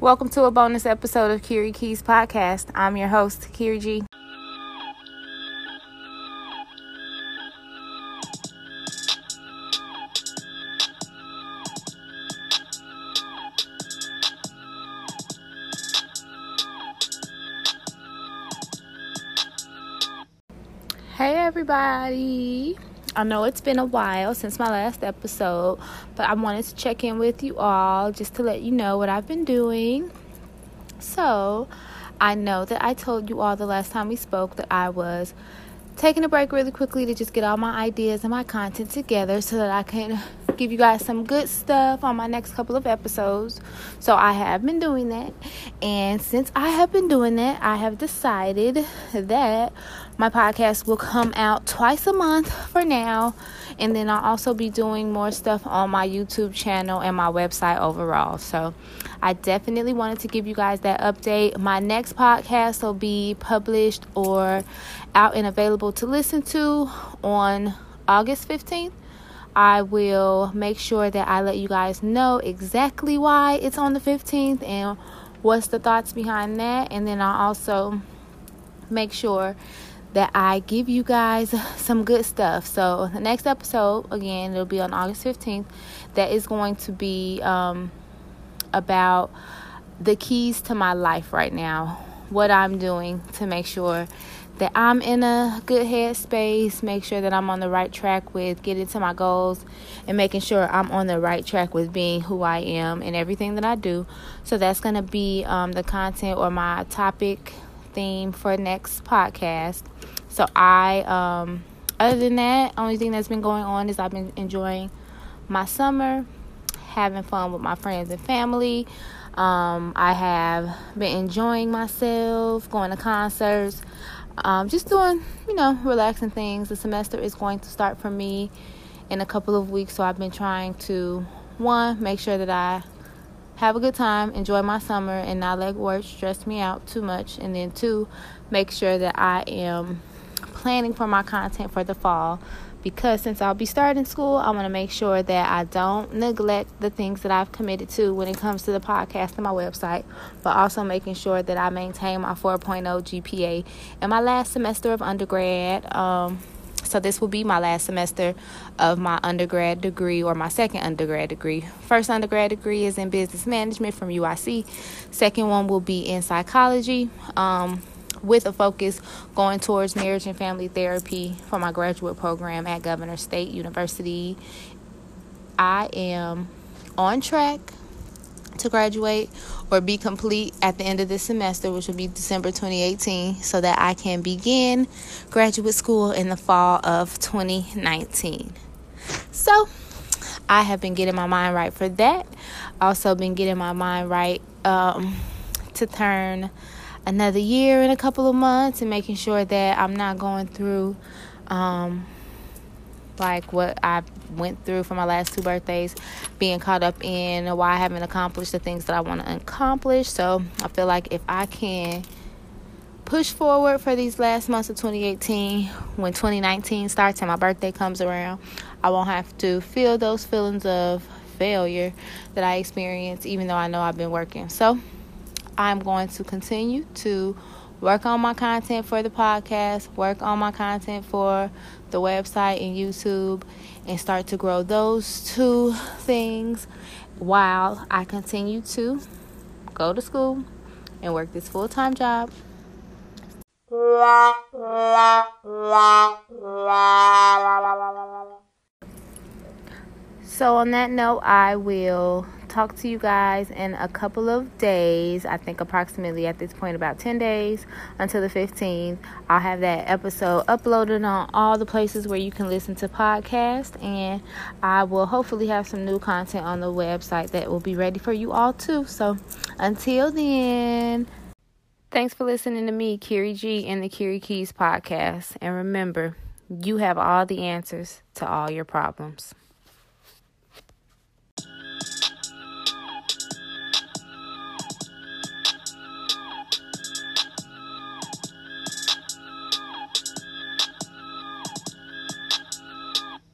Welcome to a bonus episode of Kiri Keys Podcast. I'm your host, Kiri G. Hey everybody. I know it's been a while since my last episode, but I wanted to check in with you all just to let you know what I've been doing. So, I know that I told you all the last time we spoke that I was taking a break really quickly to just get all my ideas and my content together so that I can give you guys some good stuff on my next couple of episodes. So I have been doing that. And since I have been doing that, I have decided that my podcast will come out twice a month for now. And then I'll also be doing more stuff on my YouTube channel and my website overall. So I definitely wanted to give you guys that update. My next podcast will be published or out and available to listen to on August 15th. I will make sure that I let you guys know exactly why it's on the 15th and what's the thoughts behind that. And then I'll also make sure that I give you guys some good stuff. So, the next episode, again, it'll be on August 15th, that is going to be um, about the keys to my life right now, what I'm doing to make sure that I'm in a good headspace, make sure that I'm on the right track with getting to my goals, and making sure I'm on the right track with being who I am and everything that I do. So that's going to be um, the content or my topic theme for next podcast. So I, um, other than that, only thing that's been going on is I've been enjoying my summer, having fun with my friends and family. Um, I have been enjoying myself, going to concerts um, just doing, you know, relaxing things. The semester is going to start for me in a couple of weeks, so I've been trying to one make sure that I have a good time, enjoy my summer, and not let work stress me out too much, and then two, make sure that I am planning for my content for the fall because since I'll be starting school, I want to make sure that I don't neglect the things that I've committed to when it comes to the podcast and my website, but also making sure that I maintain my 4.0 GPA in my last semester of undergrad. Um, so this will be my last semester of my undergrad degree or my second undergrad degree. First undergrad degree is in business management from UIC. Second one will be in psychology. Um, with a focus going towards marriage and family therapy for my graduate program at Governors State University. I am on track to graduate or be complete at the end of this semester, which will be December 2018, so that I can begin graduate school in the fall of 2019. So, I have been getting my mind right for that. Also, been getting my mind right um, to turn another year in a couple of months and making sure that I'm not going through um, like what I went through for my last two birthdays, being caught up in why I haven't accomplished the things that I want to accomplish. So I feel like if I can push forward for these last months of 2018, when 2019 starts and my birthday comes around, I won't have to feel those feelings of failure that I experience, even though I know I've been working. So I'm going to continue to work on my content for the podcast, work on my content for the website and YouTube, and start to grow those two things while I continue to go to school and work this full time job. So, on that note, I will talk to you guys in a couple of days. I think approximately at this point about 10 days until the 15th. I'll have that episode uploaded on all the places where you can listen to podcasts and I will hopefully have some new content on the website that will be ready for you all too. So until then, thanks for listening to me, Kiri G and the Kiri Keys podcast. And remember, you have all the answers to all your problems.